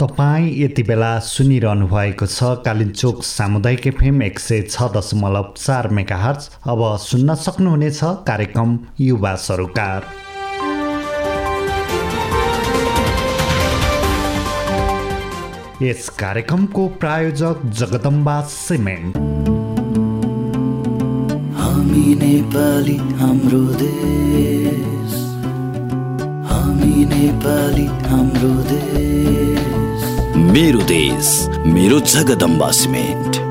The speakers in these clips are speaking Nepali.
तपाईँ यति बेला सुनिरहनु भएको छ कालिम्चोक सामुदायिक एफएम एक सय छ दशमलव चार मेगाहर्च। अब सुन्न सक्नुहुनेछ कार्यक्रम युवा सरोकार। यस कार्यक्रमको प्रायोजक जगदम्बा सिमेन्ट हामी नेपाली हाम्रो देश। हामी नेपाली हाम्रो देश। मेरो देश मेरो जगदम्बा सिमेन्ट।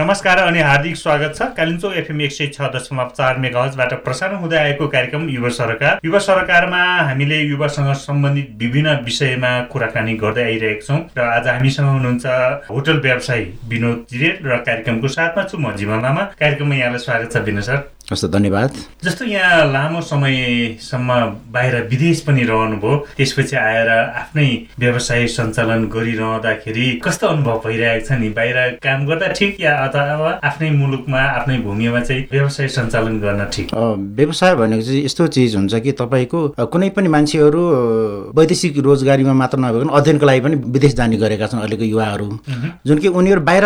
नमस्कार अनि हार्दिक स्वागत छ। कालिम्पोङ एफएम एक सय छ दशमलव चार मेगाहजबाट प्रसारण हुँदै आएको कार्यक्रम युवा सरकार। युवा सरकारमा हामीले युवासँग सम्बन्धित विभिन्न विषयमा कुराकानी गर्दै आइरहेका छौँ र आज हामीसँग हुनुहुन्छ होटल व्यवसायी विनोद जिरेल र कार्यक्रमको साथमा छु म जीवन लामा। कार्यक्रममा यहाँलाई स्वागत छ विनोद सर। हस् धन्यवाद। जस्तो यहाँ लामो समयसम्म बाहिर विदेश पनि रहनुभयो त्यसपछि आएर आफ्नै व्यवसाय सञ्चालन गरिरहँदाखेरि कस्तो अनुभव भइरहेको छ नि? बाहिर काम गर्दा ठिक या अथवा आफ्नै मुलुकमा आफ्नै भूमिमा चाहिँ व्यवसाय सञ्चालन गर्न ठिक? व्यवसाय भनेको चाहिँ यस्तो चिज हुन्छ कि तपाईँको कुनै पनि मान्छेहरू वैदेशिक रोजगारीमा मात्र नभइकन अध्ययनको लागि पनि विदेश जाने गरेका छन् अहिलेको युवाहरू। जुन कि उनीहरू बाहिर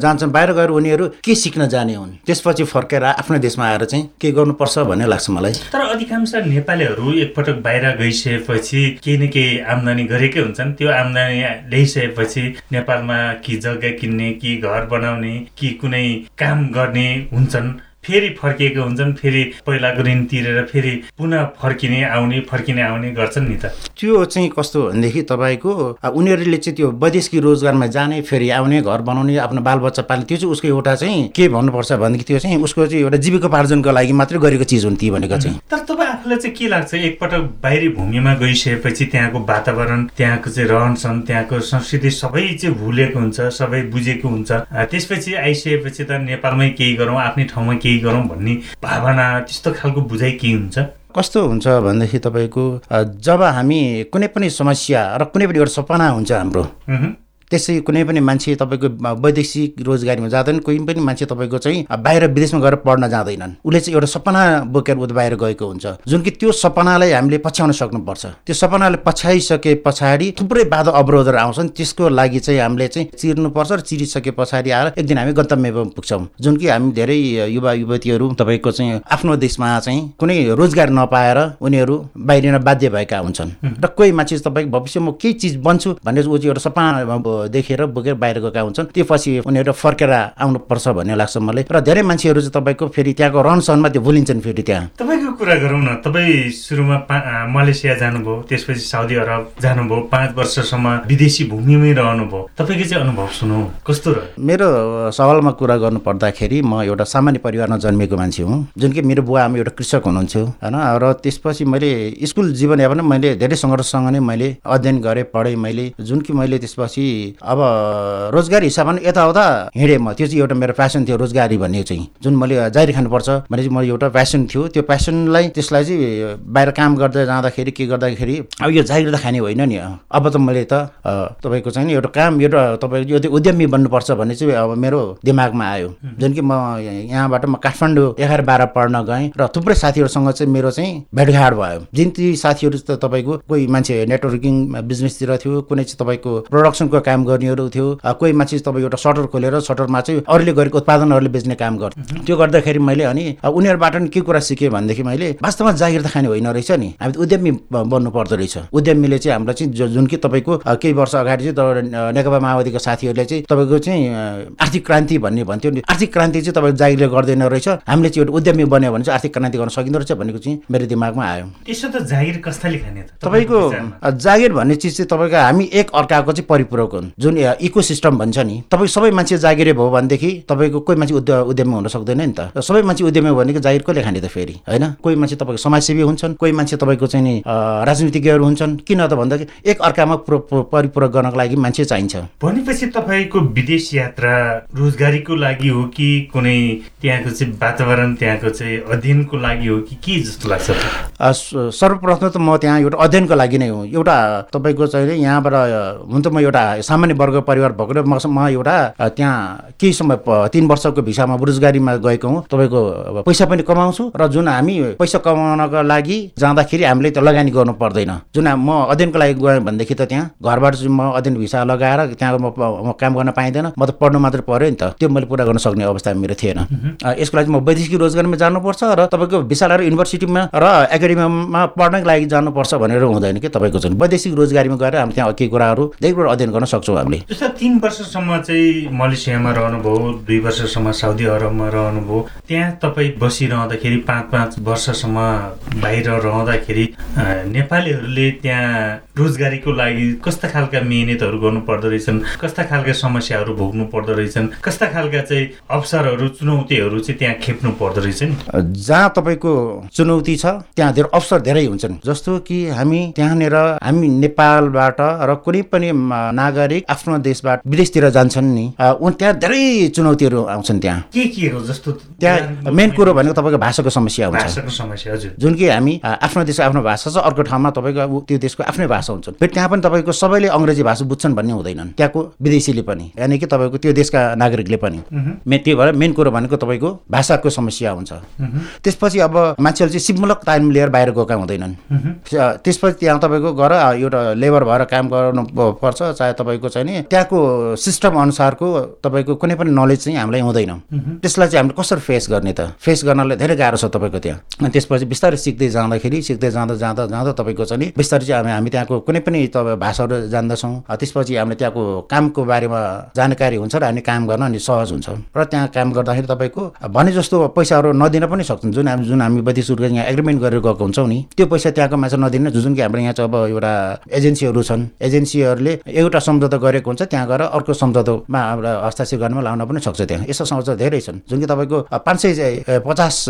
जान्छन् बाहिर गएर उनीहरू के सिक्न जाने हुन्? त्यसपछि फर्केर आफ्नो देशमा आएर चाहिँ के गर्नुपर्छ भन्ने लाग्छ मलाई। तर अधिकांश नेपालीहरू एकपटक बाहिर गइसकेपछि केही न केही आम्दानी गरेकै हुन्छन्। त्यो आम्दानी ल्याइसकेपछि नेपालमा कि जग्गा किन्ने कि घर बनाउने कि कुनै काम गर्ने हुन्छन्। फेरि फर्किएको हुन्छन् फेरि पहिलाको ऋण तिरेर फेरि पुनः फर्किने आउने फर्किने आउने गर्छन् नि त। त्यो चाहिँ कस्तो भनेदेखि तपाईँको उनीहरूले चाहिँ त्यो वैदेशिक रोजगारमा जाने फेरि आउने घर बनाउने आफ्नो बालबच्चा पाल्ने त्यो चाहिँ उसको एउटा चाहिँ के भन्नुपर्छ भनेदेखि त्यो चाहिँ उसको चाहिँ एउटा जीविकोपार्जनको लागि मात्रै गरेको चिज हुन् ती भनेको चाहिँ। तर तपाईँ आफूलाई चाहिँ के लाग्छ? एकपटक बाहिरी भूमिमा गइसकेपछि त्यहाँको वातावरण त्यहाँको चाहिँ रहन सहन त्यहाँको संस्कृति सबै चाहिँ भुलेको हुन्छ सबै बुझेको हुन्छ। त्यसपछि आइसकेपछि त नेपालमै केही गरौँ आफ्नै ठाउँमा केही गरौँ भन्ने भावना त्यस्तो खालको बुझाइ के हुन्छ? कस्तो हुन्छ भनेदेखि तपाईँको जब हामी कुनै पनि समस्या र कुनै पनि एउटा सपना हुन्छ हाम्रो त्यसै कुनै पनि मान्छे तपाईँको वैदेशिक रोजगारीमा जाँदैन कोही पनि मान्छे तपाईँको चाहिँ बाहिर विदेशमा गएर पढ्न जाँदैनन्। उसले चाहिँ एउटा सपना बोकेर ऊ बाहिर गएको हुन्छ। जुन कि त्यो सपनालाई हामीले पछ्याउन सक्नुपर्छ। त्यो सपनालाई पछ्याइसके पछाडि थुप्रै बाधा अवरोधहरू आउँछन्। त्यसको लागि चाहिँ हामीले चाहिँ चिर्नुपर्छ र चिरिसके पछाडि आएर एक दिन हामी गन्तव्यमा पुग्छौँ। जुन कि हामी धेरै युवा युवतीहरू तपाईँको चाहिँ आफ्नो देशमा चाहिँ कुनै रोजगार नपाएर उनीहरू बाहिरिन बाध्य भएका हुन्छन्। र कोही मान्छे तपाईँको भविष्य म केही चिज बन्छु भन्ने ऊ चाहिँ एउटा सपना देखेर बोकेर बाहिर गएका हुन्छन् त्यो पछि उनीहरू फर्केर आउनुपर्छ भन्ने लाग्छ मलाई। र धेरै मान्छेहरू चाहिँ तपाईँको फेरि त्यहाँको रहनसहनमा त्यो भुलिन्छन् फेरि त्यहाँ। तपाईँको कुरा गरौँ न तपाईँ सुरुमा मलेसिया जानुभयो त्यसपछि साउदी अरब जानुभयो पाँच वर्षसम्म विदेशी भूमिमै रहनुभयो। तपाईँको चाहिँ अनुभव सुनौ कस्तो रह्यो? मेरो सवालमा कुरा गर्नु पर्दाखेरि म एउटा सामान्य परिवारमा जन्मेको मान्छे हुँ जुन कि मेरो बुवा आमा एउटा कृषक हुनुहुन्थ्यो होइन? र त्यसपछि मैले स्कुल जीवनयापन मैले धेरै सङ्घर्षसँग नै मैले अध्ययन गरेँ पढेँ मैले। जुन कि मैले त्यसपछि अब रोजगारी हिसाबमा यताउता हिँडेँ म। त्यो चाहिँ एउटा मेरो प्यासन थियो रोजगारी भन्ने चाहिँ। जुन मैले जारी खानुपर्छ भने चाहिँ मैले एउटा प्यासन थियो। त्यो प्यासनलाई त्यसलाई चाहिँ बाहिर काम गर्दै जाँदाखेरि के गर्दाखेरि अब यो जागिर त खाने होइन नि। अब त मैले त तपाईँको चाहिँ एउटा काम एउटा तपाईँको यो उद्यमी बन्नुपर्छ भन्ने चाहिँ अब मेरो दिमागमा आयो। जुन कि म यहाँबाट म काठमाडौँ एघार बाह्र पढ्न गएँ र थुप्रै साथीहरूसँग चाहिँ मेरो चाहिँ भेटघाट भयो। जुन ती साथीहरू त तपाईँको कोही मान्छे नेटवर्किङ बिजनेसतिर थियो कुनै चाहिँ तपाईँको प्रोडक्सनको काम काम गर्नेहरू थियो। कोही मान्छे तपाईँ एउटा सटर खोलेर सटरमा चाहिँ अरूले गरेको उत्पादनहरूले बेच्ने काम गर्थ्यो त्यो गर्दाखेरि मैले अनि उनीहरूबाट नि के कुरा सिकेँ भनेदेखि मैले वास्तवमा जागिर त खाने होइन रहेछ नि। हामी उद्यमी बन्नु पर्दो रहेछ। उद्यमीले चाहिँ हाम्रो चाहिँ जुन कि तपाईँको केही वर्ष अगाडि चाहिँ नेकपा माओवादीको साथीहरूले चाहिँ तपाईँको चाहिँ आर्थिक क्रान्ति भन्ने भन्थ्यो नि। आर्थिक क्रान्ति चाहिँ तपाईँको जागिरले गर्दैन रहेछ। हामीले चाहिँ एउटा उद्यमी बन्यो भने चाहिँ आर्थिक क्रान्ति गर्न सकिँदो रहेछ भनेको चाहिँ मेरो दिमागमा आयो। त्यसो त जागिर कसैले खाने तपाईँको जागिर भन्ने चिज चाहिँ तपाईँको हामी एक अर्काको चाहिँ परिपूरक हुन्। जुन इको सिस्टम भन्छ नि तपाईँ सबै मान्छे जागिरे भयो भनेदेखि तपाईँको कोही मान्छे उद्योग उद्यमी हुन सक्दैन नि त। सबै मान्छे उद्यमी भनेको जागिर कसले खाने त फेरि होइन? कोही मान्छे तपाईँको समाजसेवी हुन्छन् कोही मान्छे तपाईँको चाहिँ नि राजनीतिज्ञहरू हुन्छन्। किन त भन्दाखेरि एक अर्कामा परिपूरक गर्नको लागि मान्छे चाहिन्छ। भनेपछि तपाईँको विदेश यात्रा रोजगारीको लागि हो कि कुनै त्यहाँको चाहिँ वातावरण त्यहाँको चाहिँ अध्ययनको लागि हो कि के जस्तो लाग्छ? सर्वप्रथम त म त्यहाँ एउटा अध्ययनको लागि नै हो। एउटा तपाईँको चाहिँ यहाँबाट हुन त म एउटा सामान्य वर्ग परिवार भएको र म एउटा त्यहाँ केही समय तिन वर्षको भिसामा रोजगारीमा गएको हुँ। तपाईँको पैसा पनि कमाउँछु र जुन हामी पैसा कमाउनको लागि जाँदाखेरि हामीले त्यो लगानी गर्नु पर्दैन। जुन म अध्ययनको लागि गएँ भनेदेखि त त्यहाँ घरबाट चाहिँ म अध्ययन भिसा लगाएर त्यहाँ म काम गर्न पाइँदैन। म त पढ्नु मात्रै पऱ्यो नि त। त्यो मैले पुरा गर्न सक्ने अवस्था मेरो थिएन। यसको लागि म वैदेशिक रोजगारमा जानुपर्छ र तपाईँको विशाल युनिभर्सिटीमा र एकाडेमीमा पढ्नको लागि जानुपर्छ भनेर हुँदैन कि तपाईँको जुन वैदेशिक रोजगारीमा गएर हामी त्यहाँ केही कुराहरू धेरै कुरा अध्ययन गर्न सक्छौँ। हामीले। जस्तो तिन वर्षसम्म चाहिँ मलेसियामा रहनुभयो दुई वर्षसम्म साउदी अरबमा रहनुभयो त्यहाँ तपाईँ बसिरहँदाखेरि पाँच पाँच वर्षसम्म बाहिर रहँदाखेरि नेपालीहरूले त्यहाँ रोजगारीको लागि कस्ता खालका मिहिनेतहरू गर्नु पर्दो रहेछन्? कस्ता खालका समस्याहरू भोग्नु पर्दो रहेछन्? कस्ता खालका चाहिँ अवसरहरू चुनौतीहरू चाहिँ त्यहाँ खेप्नु पर्दो रहेछ नि जहाँ तपाईँको चुनौती छ त्यहाँ धेरै अवसर धेरै हुन्छन्। जस्तो कि हामी त्यहाँनिर हामी नेपालबाट र कुनै पनि नागरिक आफ्नो देशबाट विदेशतिर जान्छन् नि त्यहाँ धेरै चुनौतीहरू आउँछन् त्यहाँ। के के हो जस्तो त्यहाँ मेन कुरो भनेको तपाईँको भाषाको समस्या हुन्छ। भाषाको समस्या हजुर। जुन कि हामी आफ्नो देशको आफ्नो भाषा छ अर्को ठाउँमा तपाईँको त्यो देशको आफ्नै भाषा हुन्छ फेरि त्यहाँ पनि तपाईँको सबैले अङ्ग्रेजी भाषा बुझ्छन् भन्ने हुँदैनन्। त्यहाँको विदेशीले पनि यानि कि तपाईँको त्यो देशका नागरिकले पनि। मे त्यो भएर मेन कुरो भनेको तपाईँको भाषाको समस्या हुन्छ। त्यसपछि अब मान्छेहरू चाहिँ सिपमूलक तालिम लिएर बाहिर गएका हुँदैनन्। त्या- त्यसपछि त्यहाँ तपाईँको गएर एउटा लेबर भएर काम गर्नु पर्छ चाहे तपाईँको चाहिँ नि त्यहाँको सिस्टम अनुसारको तपाईँको कुनै पनि नलेज चाहिँ हामीलाई हुँदैन। त्यसलाई चाहिँ हामीले कसरी फेस गर्ने त? फेस गर्नलाई धेरै गाह्रो छ तपाईँको त्यहाँ। अनि त्यसपछि बिस्तारै सिक्दै जाँदाखेरि सिक्दै जाँदा जाँदा जाँदा तपाईँको चाहिँ बिस्तारै चाहिँ हामी हामी कुनै पनि तपाईँ भाषाहरू जान्दछौँ त्यसपछि हामीले त्यहाँको कामको बारेमा जानकारी हुन्छ र हामी काम गर्न अनि सहज हुन्छ। र त्यहाँ काम गर्दाखेरि तपाईँको भने जस्तो पैसाहरू नदिन पनि सक्छन् जुन हामी जुन हामी रूपमा यहाँ एग्रिमेन्ट गरेर गएको हुन्छौँ नि त्यो पैसा त्यहाँको मान्छे नदिने जुन कि हाम्रो यहाँ चाहिँ अब एउटा एजेन्सीहरू छन् एजेन्सीहरूले एउटा सम्झौता गरेको हुन्छ त्यहाँ गएर अर्को सम्झौतामा हस्ताक्षर गर्न लाउन पनि सक्छ त्यहाँ। यस्तो सम्झौता धेरै छन्। जुन कि तपाईँको पाँच सय पचास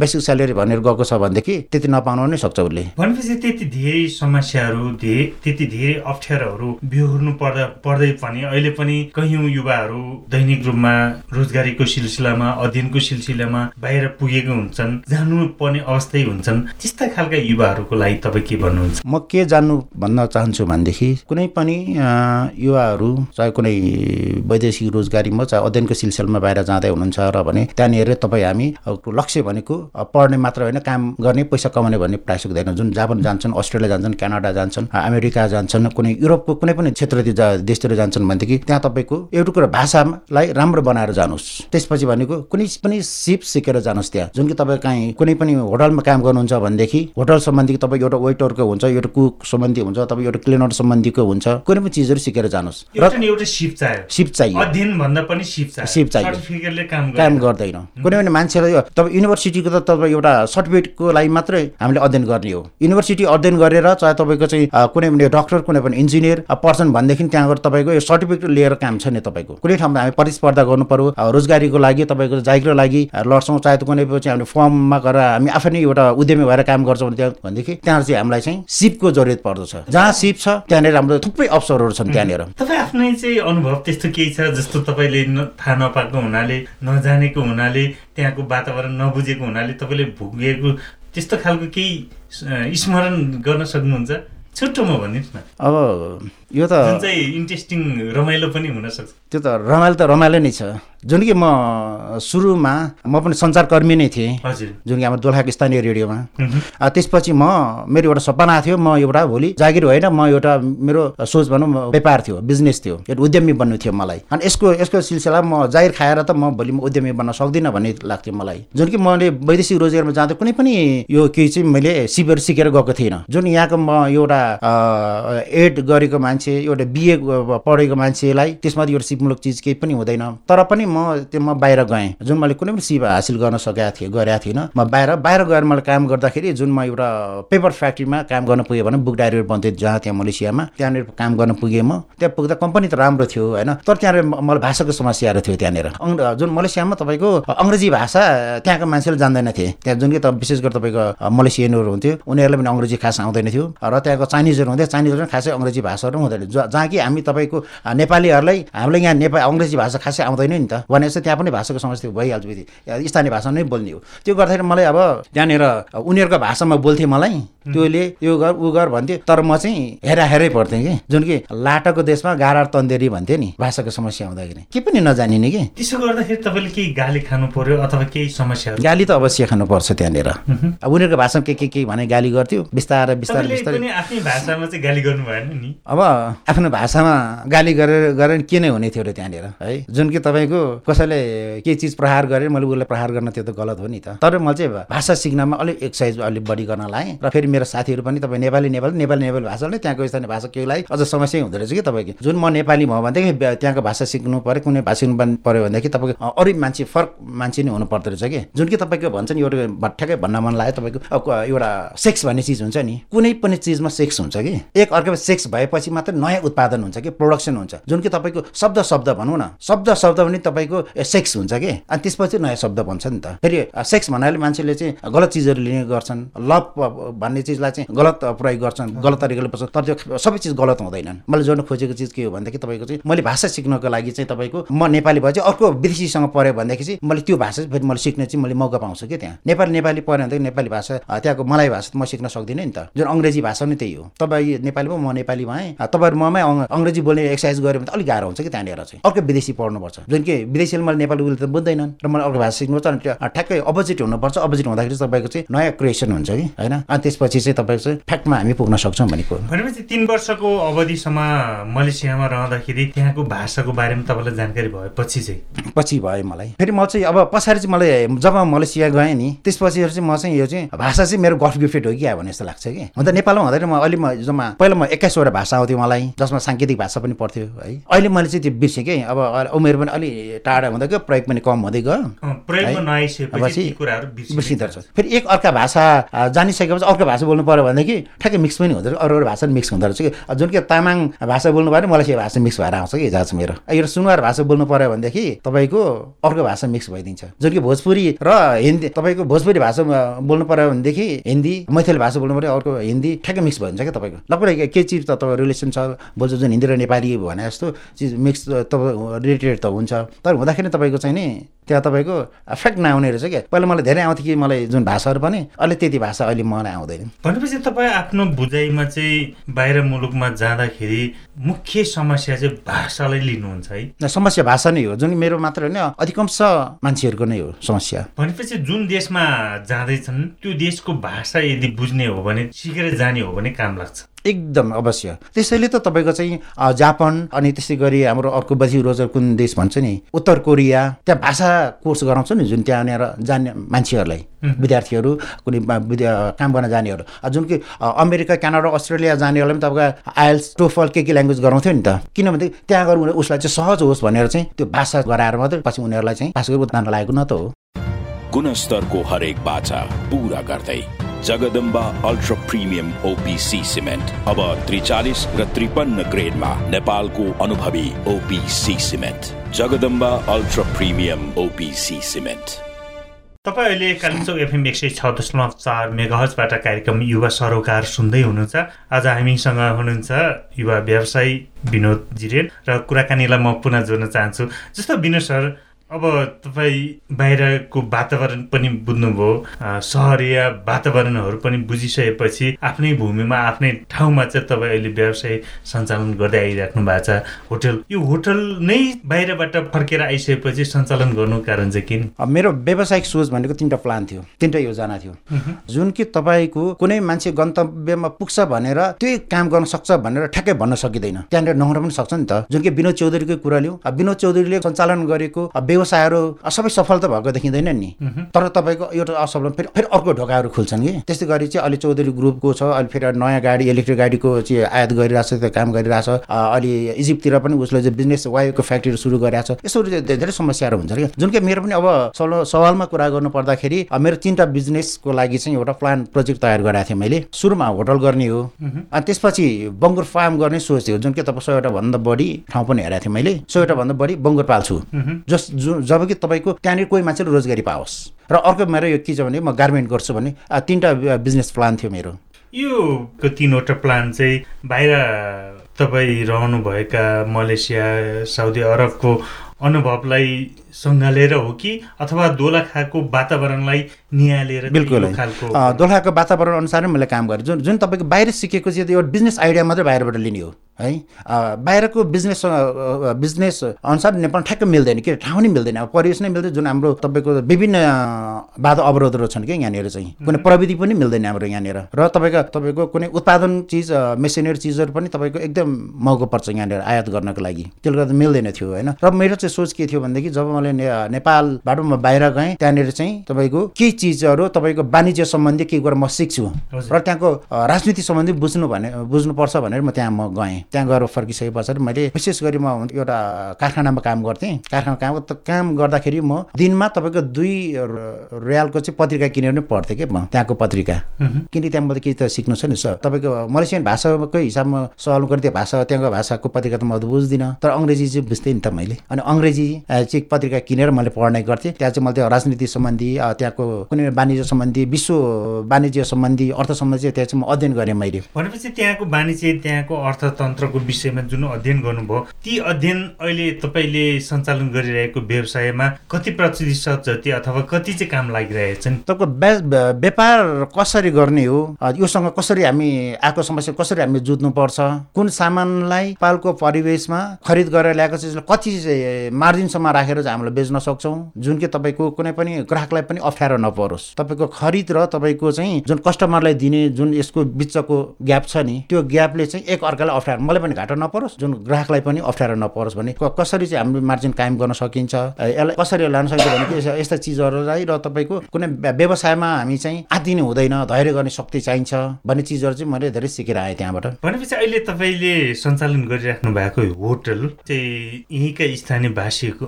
बेसिक स्यालेरी भनेर गएको छ भनेदेखि त्यति नपाउनु पनि सक्छ उसले। भनेपछि त्यति धेरै समस्याहरू धे त्यति धेरै अप्ठ्यारोहरू बिहोर्नु पर्दा पर्दै पनि अहिले पनि कैयौँ युवाहरू दैनिक रूपमा रोजगारीको सिलसिलामा अध्ययनको सिलसिलामा बाहिर पुगेको हुन्छन् जानुपर्ने अवस्थै हुन्छन्। त्यस्ता खालका युवाहरूको लागि तपाईँ के भन्नुहुन्छ? म के जान्नु भन्न चाहन्छु भनेदेखि कुनै पनि युवाहरू चाहे कुनै वैदेशिक रोजगारीमा चाहे अध्ययनको सिलसिलामा बाहिर जाँदै हुनुहुन्छ र भने त्यहाँनिर तपाईँ हामी लक्ष्य भनेको पढ्ने मात्र होइन काम गर्ने पैसा कमाउने भन्ने प्रायः सक्दैन जुन जापान जान्छन् अस्ट्रेलिया जान्छन् क्यानाडा जान्छन् अ, अमेरिका जान्छन् कुनै युरोपको कुनै पनि क्षेत्रतिर जा देशतिर जान्छन् भनेदेखि त्यहाँ तपाईँको एउटा कुरा भाषालाई राम्रो बनाएर जानुहोस्। त्यसपछि भनेको कुनै पनि सिप सिकेर जानुहोस् त्यहाँ। जुन कि तपाईँ काहीँ कुनै पनि होटलमा काम गर्नुहुन्छ भनेदेखि होटल सम्बन्धी तपाईँ एउटा वेटरको हुन्छ एउटा कुक सम्बन्धी हुन्छ तपाईँ एउटा क्लिनर सम्बन्धीको हुन्छ कुनै पनि चिजहरू सिकेर जानुहोस्। सिप चाहियो। सिप चाहियो। काम गर्दैन। कुनै पनि मान्छेलाई तपाईँ युनिभर्सिटीको त तपाईँ एउटा सर्टिफिकेटको लागि मात्रै हामीले अध्ययन गर्ने हो। युनिभर्सिटी अध्ययन गरेर चाहे तपाईँको चाहिँ कुनै पनि डक्टर कुनै पनि इन्जिनियर पर्सन भनेदेखि त्यहाँ गएर तपाईँको यो सर्टिफिकेट लिएर काम छ नि तपाईँको। कुनै ठाउँमा हामी प्रतिस्पर्धा गर्नु पर्यो रोजगारीको लागि तपाईँको जागिरको लागि लड्छौँ चाहे त कुनै पनि हामीले फर्ममा गएर हामी आफै नै एउटा उद्यमी भएर काम गर्छौँ त्यहाँ भनेदेखि त्यहाँ चाहिँ हामीलाई चाहिँ सिपको जरुरत पर्दछ। जहाँ सिप छ त्यहाँनिर हाम्रो थुप्रै अवसरहरू छन् त्यहाँनिर। तपाईँ आफ्नै चाहिँ अनुभव त्यस्तो केही छ जस्तो तपाईँले थाहा नपाएको हुनाले नजानेको हुनाले त्यहाँको वातावरण नबुझेको हुनाले तपाईँले भोगेको त्यस्तो खालको केही स्मरण गर्न सक्नुहुन्छ? छुट्टोमा भनिदिनुहोस् न। अब यो त जुन चाहिँ इन्ट्रेस्टिङ रमाइलो पनि हुनसक्छ। त्यो त रमाइलो त रमाइलो नै छ। जुन कि म सुरुमा म पनि सञ्चारकर्मी नै थिएँ। हजुर। जुन कि हाम्रो दोलखाको स्थानीय रेडियोमा। त्यसपछि म मेरो एउटा सपना थियो म एउटा भोलि जागिर होइन म एउटा मेरो सोच भनौँ व्यापार थियो बिजनेस थियो एउटा उद्यमी बन्नु थियो मलाई। अनि यसको यसको सिलसिला म जागिर खाएर त म भोलि म उद्यमी बन्न सक्दिनँ भन्ने लाग्थ्यो मलाई। जुन कि मैले वैदेशिक रोजगारमा जाँदा कुनै पनि यो केही चाहिँ मैले सिपहरू सिकेर गएको थिइनँ। जुन यहाँको म एउटा एड गरेको मान्छे एउटा बिए पढेको मान्छेलाई त्यसमा एउटा सिपमूलक चिज केही पनि हुँदैन। तर पनि म त्यो म बाहिर गएँ। जुन मैले कुनै पनि सिप हासिल गर्न सकेका थिएँ गरेका थिइनँ म बाहिर बाहिर गएर मैले काम गर्दाखेरि जुन म एउटा पेपर फ्याक्ट्रीमा काम गर्न पुगेँ भने बुक डायरी बन्थेँ जहाँ त्यहाँ मलेसियामा त्यहाँनिर काम गर्न पुगेँ म। त्यहाँ पुग्दा कम्पनी त राम्रो थियो होइन? तर त्यहाँनिर मलाई भाषाको समस्याहरू थियो त्यहाँनिर। जुन मलेसियामा तपाईँको अङ्ग्रेजी भाषा त्यहाँको मान्छेले जान्दैन थिए। त्यहाँ जुन कि त विशेष गरी तपाईँको मलेसियनहरू हुन्थ्यो उनीहरूलाई पनि अङ्ग्रेजी खास आउँदैन थियो। र त्यहाँको चाइनिजहरू हुन्थ्यो चाइनिजहरू खासै अङ्ग्रेजी भाषाहरू हुँदैन। जहाँ कि हामी तपाईँको नेपालीहरूलाई हामीलाई यहाँ नेपाल अङ्ग्रेजी भाषा खासै आउँदैन नि त। भनेपछि त्यहाँ पनि भाषाको समस्या भइहाल्छ स्थानीय भाषा नै बोल्ने हो। त्यो गर्दाखेरि मलाई अब त्यहाँनिर उनीहरूको भाषामा बोल्थेँ मलाई। त्योले यो गर ऊ गर भन्थ्यो। तर म चाहिँ हेरा हेरै पर्थेँ कि। जुन कि लाटाको देशमा गाडा तन्देरी भन्थ्यो नि भाषाको समस्या हुँदाखेरि। के पनि नजानिने कि। त्यसो गर्दाखेरि तपाईँले केही गाली खानु पर्यो अथवा केही समस्याहरू गाली त अवश्य खानुपर्छ त्यहाँनिर। अब उनीहरूको भाषामा के के के भने गाली गर्थ्यो? बिस्तारै बिस्तारै बिस्तारै। आफ्नै भाषामा चाहिँ गाली गर्नु भएन नि। अब आफ्नो भाषामा गाली गरेर गरेर के नै हुने थियो र त्यहाँनिर है? जुन कि तपाईँको कसैले केही चिज प्रहार गरेर मैले उसलाई प्रहार गर्न त्यो त गलत हो नि त। तर मैले चाहिँ भाषा सिक्नमा अलिक एक्सर्साइज अलिक बढी गर्न लाएँ र फेरि मेरो साथीहरू पनि तपाईँ नेपाली नेपाली नेपाली नेपाली भाषा नै त्यहाँको स्थानीय भाषा केहीलाई अझ समस्या हुँदो रहेछ कि तपाईँको? जुन म नेपाली भयो भनेदेखि त्यहाँको भाषा सिक्नु पऱ्यो कुनै भाषा सिक्नु पऱ्यो भनेदेखि तपाईँको अरू मान्छे फरक मान्छे नै हुनु पर्दो रहेछ कि? जुन कि तपाईँको भन्छ नि एउटा भट्ठ्याकै भन्न मन लाग्यो तपाईँको एउटा सेक्स भन्ने चिज हुन्छ नि कुनै पनि चिजमा सेक्स हुन्छ कि? एक अर्को सेक्स भएपछि मात्र नयाँ उत्पादन हुन्छ कि? प्रोडक्सन हुन्छ। जुन कि तपाईँको शब्द शब्द भनौँ न शब्द शब्द पनि तपाईँको सेक्स हुन्छ कि? अनि त्यसपछि नयाँ शब्द बन्छ नि त। फेरि सेक्स भन्नाले मान्छेले चाहिँ गलत चिजहरू लिने गर्छन् लभ भन्ने चिजलाई चाहिँ गलत प्रयोग गर्छन् गलत तरिकाले पर्छ तर त्यो सबै चिज गलत हुँदैनन्। मैले जोड्न खोजेको चिज के हो भनेदेखि तपाईँको चाहिँ मैले भाषा सिक्नको लागि चाहिँ तपाईँको म नेपाली भए चाहिँ अर्को विदेशीसँग पऱ्यो भनेदेखि चाहिँ मैले त्यो भाषा चाहिँ फेरि मैले सिक्ने चाहिँ मैले मौका पाउँछु कि त्यहाँ। नेपाली नेपाली पऱ्यो भनेदेखि नेपाली भाषा त्यहाँको मलाई भाषा त म सिक्न सक्दिनँ नि त। जुन अङ्ग्रेजी भाषा नै त्यही हो। तपाईँ नेपाली भयो म नेपाली भएँ। तपाईँहरू ममै अङ्ग- अङ्ग्रेजी बोल्ने एक्सर्साइज गऱ्यो भने त अलिक गाह्रो हुन्छ कि त्यहाँनिर चाहिँ। अर्को विदेशी पढ्नुपर्छ। जुन कि विदेशीले मैले नेपाली बोले त बुझ्दैनन् र मैले अर्को भाषा सिक्नुपर्छ अनि ठ्याक्कै अपोजिट हुनुपर्छ। अपोजिट हुँदाखेरि तपाईँको चाहिँ नयाँ क्रिएसन हुन्छ कि होइन? अनि त्यसपछि चाहिँ तपाईँको चाहिँ फ्याक्टमा हामी पुग्न सक्छौँ भनेको। भनेपछि तिन वर्षको अवधिसम्म मलेसियामा रहँदाखेरि त्यहाँको भाषाको बारेमा तपाईँलाई जानकारी भएपछि चाहिँ। पछि भयो मलाई। फेरि म चाहिँ अब पछाडि चाहिँ मलाई जब मलेसिया गएँ नि त्यसपछि चाहिँ म चाहिँ यो चाहिँ भाषा चाहिँ मेरो गफ गिफ्टेड हो कि भने जस्तो लाग्छ कि। हुन त नेपालमा हुँदाखेरि म अलि म जम्मा पहिला म एक्काइसवटा भाषा आउँथ्यो मलाई जसमा साङ्केतिक भाषा पनि पर्थ्यो है। अहिले मैले चाहिँ त्यो बिर्सेँ कि अब उमेर पनि अलि टाढा हुँदै गयो प्रयोग पनि कम हुँदै गयो प्रयोगमा? नआइसकेपछि फेरि एक अर्का भाषा जानिसकेपछि अर्को भाषा बोल्नु पऱ्यो भनेदेखि ठ्याक्कै मिक्स पनि हुँदो रहेछ। अरू अरू भाषा मिक्स हुँदो रहेछ कि? जुन कि तामाङ भाषा बोल्नु पऱ्यो मलाई चाहिँ भाषा मिक्स भएर आउँछ कि जहाँ मेरो। यो सुनवार भाषा बोल्नु पऱ्यो भनेदेखि तपाईँको अर्को भाषा मिक्स भइदिन्छ। जुन कि भोजपुरी र हिन्दी तपाईँको भोजपुरी भाषा बोल्नु पऱ्यो भनेदेखि हिन्दी मैथली भाषा बोल्नु पऱ्यो अर्को हिन्दी ठ्याक्कै मिक्स भइदिन्छ क्या तपाईँको। लगभग के चिज त तपाईँ रिलेसन छ? बोल्छ जुन हिन्दी र नेपाली भने जस्तो चिज मिक्स तपाईँ रिलेटेड त हुन्छ। तर हुँदाखेरि तपाईँको चाहिँ नि त्यहाँ तपाईँको एफेक्ट नआउने रहेछ क्या। पहिला मलाई धेरै आउँथ्यो कि मलाई जुन भाषाहरू पनि अहिले त्यति भाषा अहिले मलाई आउँदैन। भनेपछि तपाईँ आफ्नो बुझाइमा चाहिँ बाहिर मुलुकमा जाँदाखेरि मुख्य समस्या चाहिँ भाषालाई लिनुहुन्छ है? समस्या भाषा नै हो जुन मेरो मात्र होइन अधिकांश मान्छेहरूको नै हो समस्या। भनेपछि जुन देशमा जाँदैछन् त्यो देशको भाषा यदि बुझ्ने हो भने सिकेर जाने हो भने काम लाग्छ। एकदम अवश्य। त्यसैले त तपाईँको चाहिँ जापान अनि त्यसै गरी हाम्रो अर्को बजी रोजर कुन देश भन्छ नि उत्तर कोरिया त्यहाँ भाषा कोर्स गराउँछ नि जुन त्यहाँनिर जाने मान्छेहरूलाई विद्यार्थीहरू कुनै काम गर्न जानेहरू। जुन कि अमेरिका क्यानाडा अस्ट्रेलिया जानेहरूलाई पनि तपाईँको आइएल्स टोफल के के ल्याङ्ग्वेज गराउँथ्यो नि त किनभने त्यहाँ गएर उनीहरू उसलाई चाहिँ सहज होस् भनेर चाहिँ त्यो भाषा गराएर मात्रै पछि उनीहरूलाई चाहिँ भाषाको उत्तान लागेको न त हो। गुणस्तरको हरेक बाचा पूरा गर्दै Jagadamba ultra premium OPC cement अब त्रिचालिस र त्रिपन्न ग्रेडमा नेपालको अनुभवी OPC cement Jagadamba ultra premium OPC cement तपाईँ अहिले कालिम्पोङ एफएम एक सय छ दशमलव चार मेगाहजबाट कार्यक्रम युवा सरोकार सुन्दै हुनुहुन्छ। आज हामीसँग हुनुहुन्छ युवा व्यवसायी विनोद जिरेन र कुराकानीलाई म पुनः जोड्न चाहन्छु। जस्तो विनोद सर अब तपाईँ बाहिरको वातावरण पनि बुझ्नुभयो सहरिया वातावरणहरू पनि बुझिसकेपछि आफ्नै भूमिमा आफ्नै ठाउँमा चाहिँ तपाईँ अहिले व्यवसाय सञ्चालन गर्दै आइराख्नु भएको छ। होटल यो होटल नै बाहिरबाट फर्केर आइसकेपछि सञ्चालन गर्नुको कारण चाहिँ किन मेरो व्यावसायिक सोच भनेको तिनवटा प्लान थियो तिनवटा योजना थियो। जुन कि तपाईँको कुनै मान्छे गन्तव्यमा पुग्छ भनेर त्यही काम गर्न सक्छ भनेर ठ्याक्कै भन्न सकिँदैन। त्यहाँनिर नहुन पनि सक्छ नि त। जुन कि विनोद चौधरीकै कुरा लिउँ विनोद चौधरीले सञ्चालन गरेको व्यवसायहरू सबै सफल त भएको देखिँदैन नि। तर तपाईँको एउटा असफल फेरि फेरि अर्को ढोकाहरू खुल्छन् कि। त्यस्तै गरी चाहिँ अहिले चौधरी ग्रुपको छ अहिले फेरि नयाँ गाडी इलेक्ट्रिक गाडीको चाहिँ आयात गरिरहेछ त्यो काम गरिरहेछ। अ, अहिले इजिप्टतिर पनि उसले चाहिँ बिजनेस वायुको फ्याक्ट्रीहरू सुरु गरिरहेको छ यसो धे- धेरै समस्याहरू हुन्छ क्या। जुन कि मेरो पनि अब सवाल सवालमा कुरा गर्नु पर्दाखेरि मेरो तिनवटा बिजनेसको लागि चाहिँ एउटा प्लान प्रोजेक्ट तयार गरेको थिएँ मैले। सुरुमा होटल गर्ने हो। अनि त्यसपछि बङ्गुर फार्म गर्ने सोच थियो जुन कि तपाईँ सयवटा भन्दा बढी ठाउँ पनि हेरेको थिएँ मैले। सयवटा भन्दा बढी बङ्गुर पाल्छु जस जु- जब कि तपाईँको त्यहाँनिर कोही मान्छेले रोजगारी पाओस्। र अर्को मेरो यो के छ भने म गार्मेन्ट गर्छु भने तिनवटा बिजनेस प्लान थियो मेरो। यो तिनवटा प्लान चाहिँ बाहिर तपाईँ रहनुभएका मलेसिया साउदी अरबको अनुभवलाई सङ्घालेर हो कि? अथवा दोलखाको वातावरणलाई निहालेर बिल्कुल। दोलखाको वातावरण अनुसारै मैले काम गरेँ। जुन जुन तपाईँको बाहिर सिकेको चाहिँ एउटा बिजनेस आइडिया मात्रै बाहिरबाट लिने हो है? बाहिरको बिजनेस बिजनेस अनुसार नेपाल ठ्याक्क मिल्दैन कि? ठाउँ नै मिल्दैन। अब परिवेश नै मिल्दैन। जुन हाम्रो तपाईँको विभिन्न बाधा अवरोधहरू छन् कि यहाँनिर चाहिँ। कुनै प्रविधि पनि मिल्दैन हाम्रो यहाँनिर। र तपाईँको तपाईँको कुनै उत्पादन चिज मेसिनरी चिजहरू पनि तपाईँको एकदम महँगो पर्छ यहाँनिर आयात गर्नको लागि। त्यसले गर्दा मिल्दैन थियो होइन? र मेरो चाहिँ सोच के थियो भनेदेखि जब मैले नेपालबाट म बाहिर गएँ त्यहाँनिर चाहिँ तपाईँको केही चिजहरू तपाईँको वाणिज्य सम्बन्धी केही कुरा म सिक्छु। र त्यहाँको राजनीति सम्बन्धी बुझ्नु भने बुझ्नुपर्छ भनेर म त्यहाँ म गएँ। त्यहाँ गएर फर्किसके पछाडि मैले विशेष गरी म एउटा कारखानामा काम गर्थेँ। कारखाना काम काम गर्दाखेरि म दिनमा तपाईँको दुई रियालको चाहिँ पत्रिका किनेर नै पढ्थेँ कि म त्यहाँको पत्रिका। किनकि त्यहाँबाट केही त सिक्नु छ नि सर। तपाईँको मलेसियन भाषाकै हिसाबमा सवाल गरेँ त्यो भाषा त्यहाँको भाषाको पत्रिका त म बुझ्दिनँ। तर अङ्ग्रेजी चाहिँ बुझ्थेँ नि त मैले। अनि अङ्ग्रेजी चाहिँ पत्रिका किनेर मैले पढ्ने गर्थेँ। त्यहाँ चाहिँ मैले त्यो राजनीति सम्बन्धी त्यहाँको कुनै वाणिज्य सम्बन्धी विश्व वाणिज्य सम्बन्धी अर्थ सम्बन्धी त्यहाँ चाहिँ म अध्ययन गरेँ मैले। भनेपछि त्यहाँको वाणिज्य त्यहाँको अर्थतन्त्रको विषयमा जुन अध्ययन गर्नुभयो ती अध्ययन अहिले तपाईँले सञ्चालन गरिरहेको व्यवसायमा कति प्रतिशत जति अथवा कति चाहिँ काम लागिरहेछन्? तपाईँको व्या- व्या- व्यापार कसरी गर्ने हो? योसँग कसरी हामी आएको समस्या कसरी हामी जुझ्नुपर्छ? कुन सामानलाई पालको परिवेशमा खरिद गरेर ल्याएको चिजलाई कति मार्जिनसम्म राखेर चाहिँ हामीले बेच्न सक्छौँ। जुन कि तपाईँको कुनै पनि ग्राहकलाई पनि अप्ठ्यारो नपरोस्। तपाईँको खरिद र तपाईँको चाहिँ जुन कस्टमरलाई दिने जुन यसको बिचको ग्याप छ नि त्यो ग्यापले चाहिँ एक अर्कालाई अप्ठ्यारो मलाई पनि घाटा नपरोस् जुन ग्राहकलाई पनि अप्ठ्यारो नपरोस् भने कसरी चाहिँ हामीले मार्जिन कायम गर्न सकिन्छ यसलाई कसरी लान सकिन्छ भने यस्ता चिजहरूलाई र तपाईँको कुनै व्या- व्यवसायमा हामी चाहिँ आत्तिनु हुँदैन धैर्य गर्ने शक्ति चाहिन्छ भन्ने चिजहरू चाहिँ मैले धेरै सिकेर आएँ त्यहाँबाट भनेपछि अहिले तपाईँले सञ्चालन गरिराख्नु भएको होटल चाहिँ यहीँका स्थानीय भाषीहरूको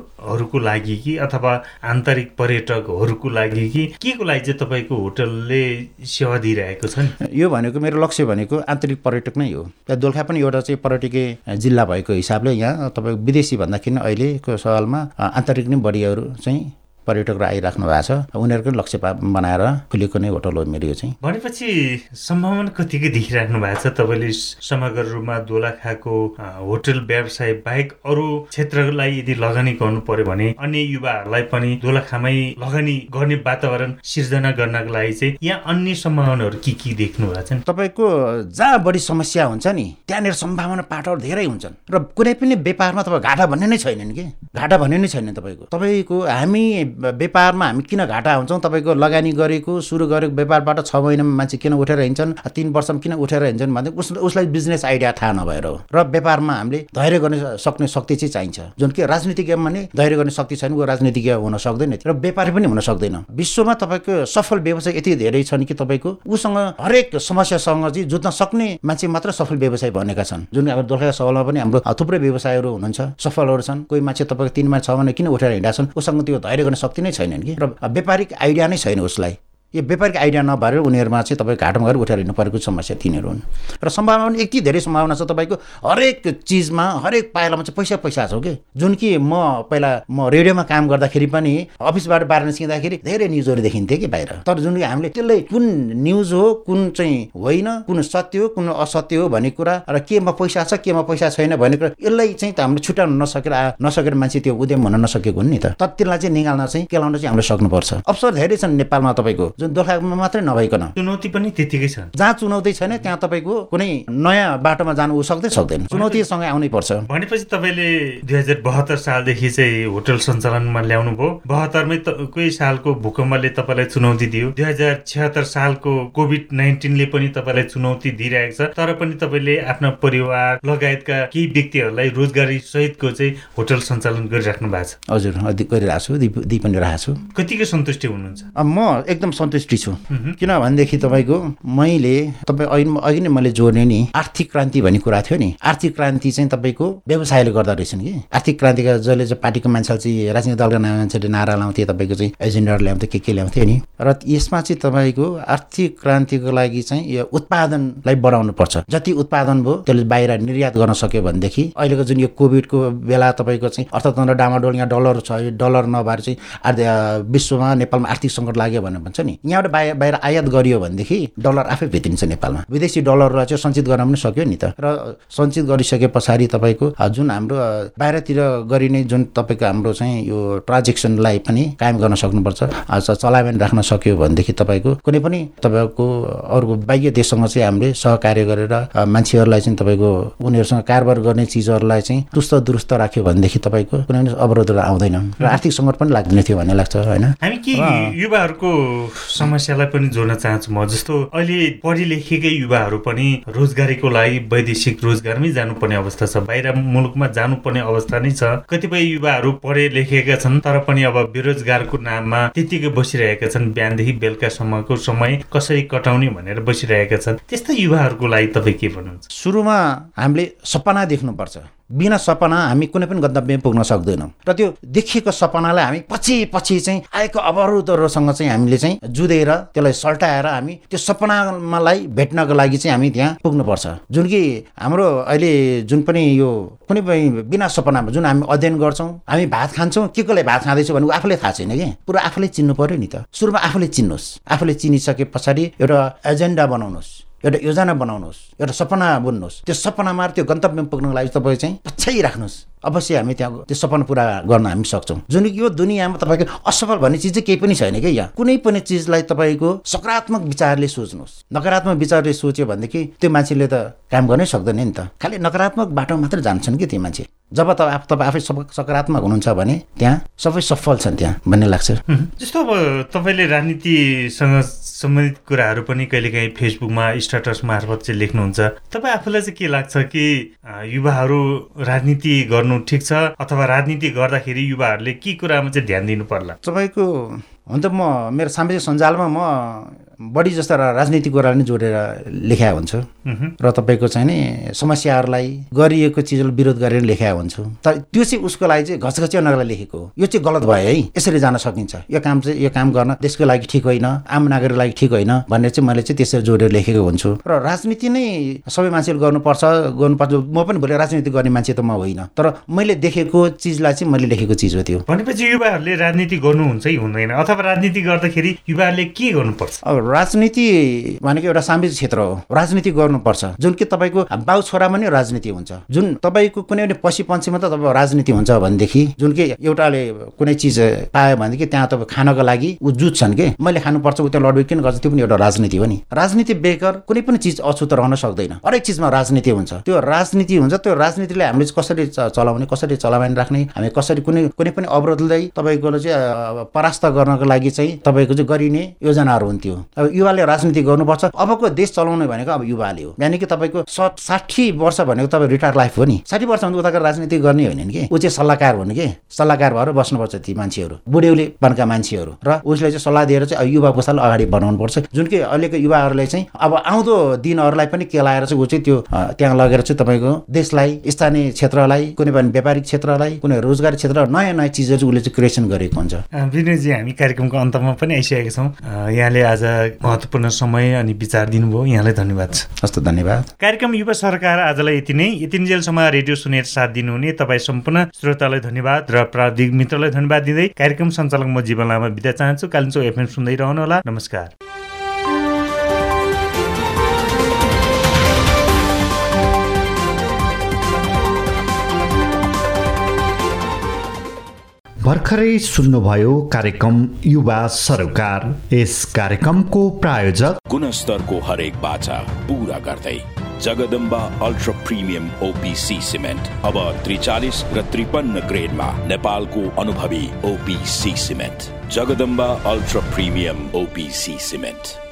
लागि कि अथवा आन्तरिक पर्यटकहरूको लागि कि के को लागि चाहिँ तपाईँको होटलले सेवा दिइरहेको छ नि? यो भनेको मेरो लक्ष्य भनेको आन्तरिक पर्यटक नै हो। दोलखा पनि एउटा चाहिँ पर्यटकीय जिल्ला भएको हिसाबले यहाँ तपाईँको विदेशी भन्दाखेरि अहिलेको सवालमा आन्तरिक नै बढीहरू चाहिँ पर्यटकहरू आइराख्नु भएको छ। उनीहरूको लक्ष्य बनाएर खुलेको नै होटल हो मेरो यो चाहिँ। भनेपछि सम्भावना कतिकै देखिराख्नु भएको छ? तपाईँले समग्र रूपमा दोलखाको होटल व्यवसाय बाहेक अरू क्षेत्रलाई यदि लगानी गर्नु पर्यो भने अन्य युवाहरूलाई पनि दोलखामै लगानी गर्ने वातावरण सिर्जना गर्नको लागि चाहिँ यहाँ अन्य सम्भावनाहरू के के देख्नु भएको छ? नि तपाईँको जहाँ बढी समस्या हुन्छ नि त्यहाँनिर सम्भावना पाटोहरू धेरै हुन्छन्। र कुनै पनि व्यापारमा तपाईँ घाटा भन्ने नै छैनन् कि? घाटा भन्ने नै छैन तपाईँको। तपाईँको हामी व्यापारमा हामी किन घाटा हुन्छौँ? तपाईँको लगानी गरेको सुरु गरेको व्यापारबाट छ महिनामा मान्छे किन उठेर हिँड्छन्? तिन वर्षमा किन उठेर हिँड्छन् भने उस उसलाई बिजनेस आइडिया थाहा नभएर हो। र व्यापारमा हामीले धैर्य गर्ने सक्ने शक्ति चाहिँ चाहिन्छ। जुन कि राजनीतिज्ञमा नि धैर्य गर्ने शक्ति छैन ऊ राजनीतिज्ञ हुन सक्दैन। र व्यापारी पनि हुन सक्दैन। विश्वमा तपाईँको सफल व्यवसाय यति धेरै छन् कि तपाईँको उसँग हरेक समस्यासँग चाहिँ जुझ्न सक्ने मान्छे मात्र सफल व्यवसाय बनेका छन्। जुन अब दोलखा सवालमा पनि हाम्रो थुप्रै व्यवसायहरू हुनुहुन्छ सफलहरू छन्। कोही मान्छे तपाईँको तिन महिना छ महिना किन उठेर हिँडेका छन्? उसँग त्यो धैर्य गर्ने शक्ति नै छैनन् कि? र व्यापारिक आइडिया नै छैन उसलाई। यो व्यापारिक आइडिया नभएर उनीहरूमा चाहिँ तपाईँ घाटमा गएर उठेर हिँड्नु परेको समस्या तिनीहरू हुन्। र सम्भावना पनि यति धेरै सम्भावना छ तपाईँको हरेक चिजमा हरेक पाइलामा चाहिँ पैसा पैसा छ कि? जुन कि म पहिला म रेडियोमा काम गर्दाखेरि पनि अफिसबाट बाहिर निस्किँदाखेरि धेरै न्युजहरू देखिन्थ्यो कि बाहिर। तर जुन हामीले त्यसलाई कुन न्युज हो कुन चाहिँ होइन कुन सत्य हो कुन असत्य हो भन्ने कुरा र केमा पैसा छ केमा पैसा छैन भन्ने कुरा यसलाई चाहिँ त हामीले छुट्याउन नसकेर नसकेर मान्छे त्यो उद्यम हुन नसकेको हुन् नि त। तर त्यसलाई चाहिँ निकाल्न चाहिँ केलाउन चाहिँ हामीले सक्नुपर्छ। अवसर धेरै छन् नेपालमा तपाईँको। जुन दोलखामा मात्रै नभइकन। चुनौती पनि त्यतिकै छ। जहाँ चुनौती छैन त्यहाँ तपाईँको कुनै नयाँ बाटोमा जानु ऊ सक्दै सक्दैन। चुनौतीसँगै आउनै पर्छ। भनेपछि तपाईँले दुई हजार बहत्तर सालदेखि चाहिँ होटल सञ्चालनमा ल्याउनु भयो बहत्तरमै कोही सालको भूकम्पले तपाईँलाई चुनौती दियो। दुई हजार छिहत्तर सालको कोभिड नाइन्टिनले पनि तपाईँलाई चुनौती दिइरहेको छ। तर पनि तपाईँले आफ्ना परिवार लगायतका केही व्यक्तिहरूलाई रोजगारी सहितको चाहिँ होटल सञ्चालन गरिराख्नु भएको छ। हजुर गरिरहेको छु दिइ पनि रहेको छु। कतिको सन्तुष्टि हुनुहुन्छ? म एकदम सन्तुष्टि छु। किनभनेदेखि तपाईँको मैले तपाईँ अघि अघि नै मैले जोड्ने नि आर्थिक क्रान्ति भन्ने कुरा थियो नि। आर्थिक क्रान्ति चाहिँ तपाईँको व्यवसायले गर्दा रहेछन् कि। आर्थिक क्रान्तिका जसले चाहिँ पार्टीको मान्छेले चाहिँ राजनीतिक दलका मान्छेले नारा लाउँथे तपाईँको चाहिँ एजेन्डाहरू ल्याउँथ्यो के के ल्याउँथ्यो नि। र यसमा चाहिँ तपाईँको आर्थिक क्रान्तिको लागि चाहिँ यो उत्पादनलाई बढाउनु पर्छ जति उत्पादन भयो त्यसले बाहिर निर्यात गर्न सक्यो भनेदेखि अहिलेको जुन यो कोभिडको बेला तपाईँको चाहिँ अर्थतन्त्र डामाडोल यहाँ डलर छ यो डलर नभएर चाहिँ विश्वमा नेपालमा आर्थिक सङ्कट लाग्यो भनेर भन्छ नि। यहाँबाट बाहिर बाहिर आयात गरियो भनेदेखि डलर आफै भित्रिन्छ नेपालमा। विदेशी डलरलाई चाहिँ सञ्चित गर्न पनि सक्यो नि त। र सञ्चित गरिसके पछाडि तपाईँको जुन हाम्रो बाहिरतिर गरिने जुन तपाईँको हाम्रो चाहिँ यो ट्रान्जेक्सनलाई पनि कायम गर्न सक्नुपर्छ चलायमान राख्न सक्यो भनेदेखि तपाईँको कुनै पनि तपाईँको अरूको बाह्य देशसँग चाहिँ हामीले सहकार्य गरेर मान्छेहरूलाई चाहिँ तपाईँको उनीहरूसँग कारोबार गर्ने चिजहरूलाई चाहिँ दुरुस्त दुरुस्त राख्यो भनेदेखि तपाईँको कुनै पनि अवरोधहरू आउँदैन र आर्थिक सङ्कट पनि लाग्दैन थियो भन्ने लाग्छ होइन? हामी के युवाहरूको समस्यालाई पनि जोड्न चाहन्छु म। जस्तो अहिले पढे लेखेकै युवाहरू पनि रोजगारीको लागि वैदेशिक रोजगारमै जानुपर्ने अवस्था छ। बाहिर मुलुकमा जानुपर्ने अवस्था नै छ। कतिपय युवाहरू पढे लेखेका छन् तर पनि अब बेरोजगारको नाममा त्यतिकै बसिरहेका छन्। बिहानदेखि बेलुकासम्मको समय कसरी कटाउने भनेर बसिरहेका छन्। त्यस्ता युवाहरूको लागि तपाईँ के भन्नुहुन्छ? सुरुमा हामीले सपना देख्नुपर्छ। बिना सपना हामी कुनै पनि गन्तव्यमा पुग्न सक्दैनौँ। र त्यो देखिएको सपनालाई हामी पछि पछि चाहिँ आएको अवरोधहरूसँग चाहिँ हामीले चाहिँ जुधेर त्यसलाई सल्टाएर हामी त्यो सपनालाई भेट्नको लागि चाहिँ हामी त्यहाँ पुग्नुपर्छ। जुन कि हाम्रो अहिले जुन पनि यो कुनै पनि बिना सपनामा जुन हामी अध्ययन गर्छौँ हामी भात खान्छौँ के कोले भात खाँदैछौँ भने ऊ आफूले थाहा छैन कि? पुरा आफूले चिन्नु पर्यो नि त। सुरुमा आफूले चिन्नुहोस्। आफूले चिनिसके पछाडि एउटा एजेन्डा बनाउनुहोस्। एउटा योजना बनाउनुहोस् एउटा सपना बुन्नुहोस्। त्यो सपनामा त्यो गन्तव्यमा पुग्नको लागि तपाईँ चाहिँ पछ्याइ राख्नुहोस्। अवश्य हामी त्यहाँ त्यो सपना पुरा गर्न हामी सक्छौँ। जुन यो दुनियाँमा तपाईँको असफल भन्ने चिज चाहिँ केही पनि छैन कि यहाँ। कुनै पनि चिजलाई तपाईँको सकारात्मक विचारले सोच्नुहोस्। नकारात्मक विचारले सोच्यो भनेदेखि त्यो मान्छेले त काम गर्नै सक्दैन नि त। खालि नकारात्मक बाटो मात्रै जान्छन् कि त्यो मान्छे। जब तपाईँ आफ- तपाईँ आफै सब सकारात्मक हुनुहुन्छ भने त्यहाँ सबै सफल छन् त्यहाँ भन्ने लाग्छ। जस्तो अब तपाईँले राजनीतिसँग सम्बन्धित कुराहरू पनि कहिलेकाहीँ फेसबुकमा स्ट्याटस मार्फत चाहिँ लेख्नुहुन्छ। तपाईँ आफूलाई चाहिँ के लाग्छ कि युवाहरू राजनीति गर्नु ठिक छ अथवा राजनीति गर्दाखेरि युवाहरूले के कुरामा चाहिँ ध्यान दिनु पर्ला? तपाईँको हुन त म मेरो सामाजिक सञ्जालमा म बढी जस्ता राजनीतिक कुरालाई नै जोडेर लेखा हुन्छु। र तपाईँको चाहिँ नि समस्याहरूलाई गरिएको चिजलाई विरोध गरेर लेखा हुन्छु तर त्यो चाहिँ उसको लागि चाहिँ घचघच्याउनको लागि लेखेको हो। यो चाहिँ गलत भयो है। यसरी जान सकिन्छ। यो काम चाहिँ यो काम गर्न देशको लागि ठिक होइन। आम नागरिकको लागि ठिक होइन भन्ने चाहिँ मैले चाहिँ त्यसरी जोडेर लेखेको हुन्छु। र राजनीति नै सबै मान्छेले गर्नुपर्छ गर्नुपर्छ। म पनि भोलि राजनीति गर्ने मान्छे त म होइन। तर मैले देखेको चिजलाई चाहिँ मैले लेखेको चिज हो त्यो। भनेपछि युवाहरूले राजनीति गर्नुहुन्छ कि हुँदैन? अथवा राजनीति गर्दाखेरि युवाहरूले के गर्नुपर्छ? अब राजनीति भनेको एउटा सामाजिक क्षेत्र हो। राजनीति गर्नुपर्छ। जुन कि तपाईँको बाउ छोरामा नै राजनीति हुन्छ। जुन तपाईँको कुनै पनि पछि पन्छिमा त तपाईँ राजनीति हुन्छ भनेदेखि जुन कि एउटाले कुनै चिज पायो भनेदेखि त्यहाँ तपाईँ खानको लागि ऊ जुत्छन् कि? मैले खानुपर्छ ऊ त्यो लडबी किन गर्छ त्यो पनि एउटा राजनीति हो नि। राजनीति बेगर कुनै पनि चिज अछुत रहन सक्दैन। हरेक चिजमा राजनीति हुन्छ। त्यो राजनीति हुन्छ त्यो राजनीतिले हामीले कसरी चलाउने कसरी चलावन राख्ने हामी कसरी कुनै कुनै पनि अवरोधलाई तपाईँको चाहिँ परास्त गर्नको लागि चाहिँ तपाईँको चाहिँ गरिने योजनाहरू हुन्थ्यो। अब युवाले राजनीति गर्नुपर्छ। अबको देश चलाउने भनेको अब युवाले हो। यानि कि तपाईँको स- साठी वर्ष भनेको तपाईँ रिटायर लाइफ हो नि। साठी वर्षभन्दा उताको राजनीति गर्ने होइन कि? ऊ चाहिँ सल्लाहकार हुनु कि? सल्लाहकार भएर बस्नुपर्छ ती मान्छेहरू। बनका मान्छेहरू। र उसले चाहिँ सल्लाह दिएर चाहिँ युवा पुस्तालाई अगाडि बढाउनुपर्छ। जुन कि अहिलेको युवाहरूले चाहिँ अब आउँदो दिनहरूलाई पनि केलाएर चाहिँ ऊ चाहिँ त्यो त्यहाँ लगेर चाहिँ तपाईँको देशलाई स्थानीय क्षेत्रलाई कुनै पनि व्यापारिक क्षेत्रलाई कुनै रोजगारी क्षेत्र नयाँ नयाँ चिजहरू चाहिँ उसले चाहिँ क्रिएसन गरेको हुन्छ। विनयजी हामी कार्यक्रमको अन्तमा पनि आइसकेका छौँ। यहाँले आज महत्त्वपूर्ण समय अनि विचार दिनुभयो। यहाँलाई धन्यवाद। छ हस्त धन्यवाद। कार्यक्रम युवा सरकार आजलाई यति नै। यतिन्जेलसम्म रेडियो सुनेर साथ दिनुहुने तपाईँ सम्पूर्ण श्रोतालाई धन्यवाद र प्राविधिक मित्रलाई धन्यवाद दिँदै कार्यक्रम सञ्चालक म जीवन लामा बिदा चाहन्छु। कालिम्चो एफएम सुन्दै रहनुहोला। नमस्कार। भर्खरै सुन्नुभयो कार्यक्रम युवा सरोकार। यस कार्यक्रमको प्रायोजक गुणस्तरको हरेक बाचा पूरा गर्दै Jagadamba ultra premium OPC cement. अब त्रिचालिस र त्रिपन्न ग्रेडमा नेपालको अनुभवी OPC cement. Jagadamba ultra premium OPC cement.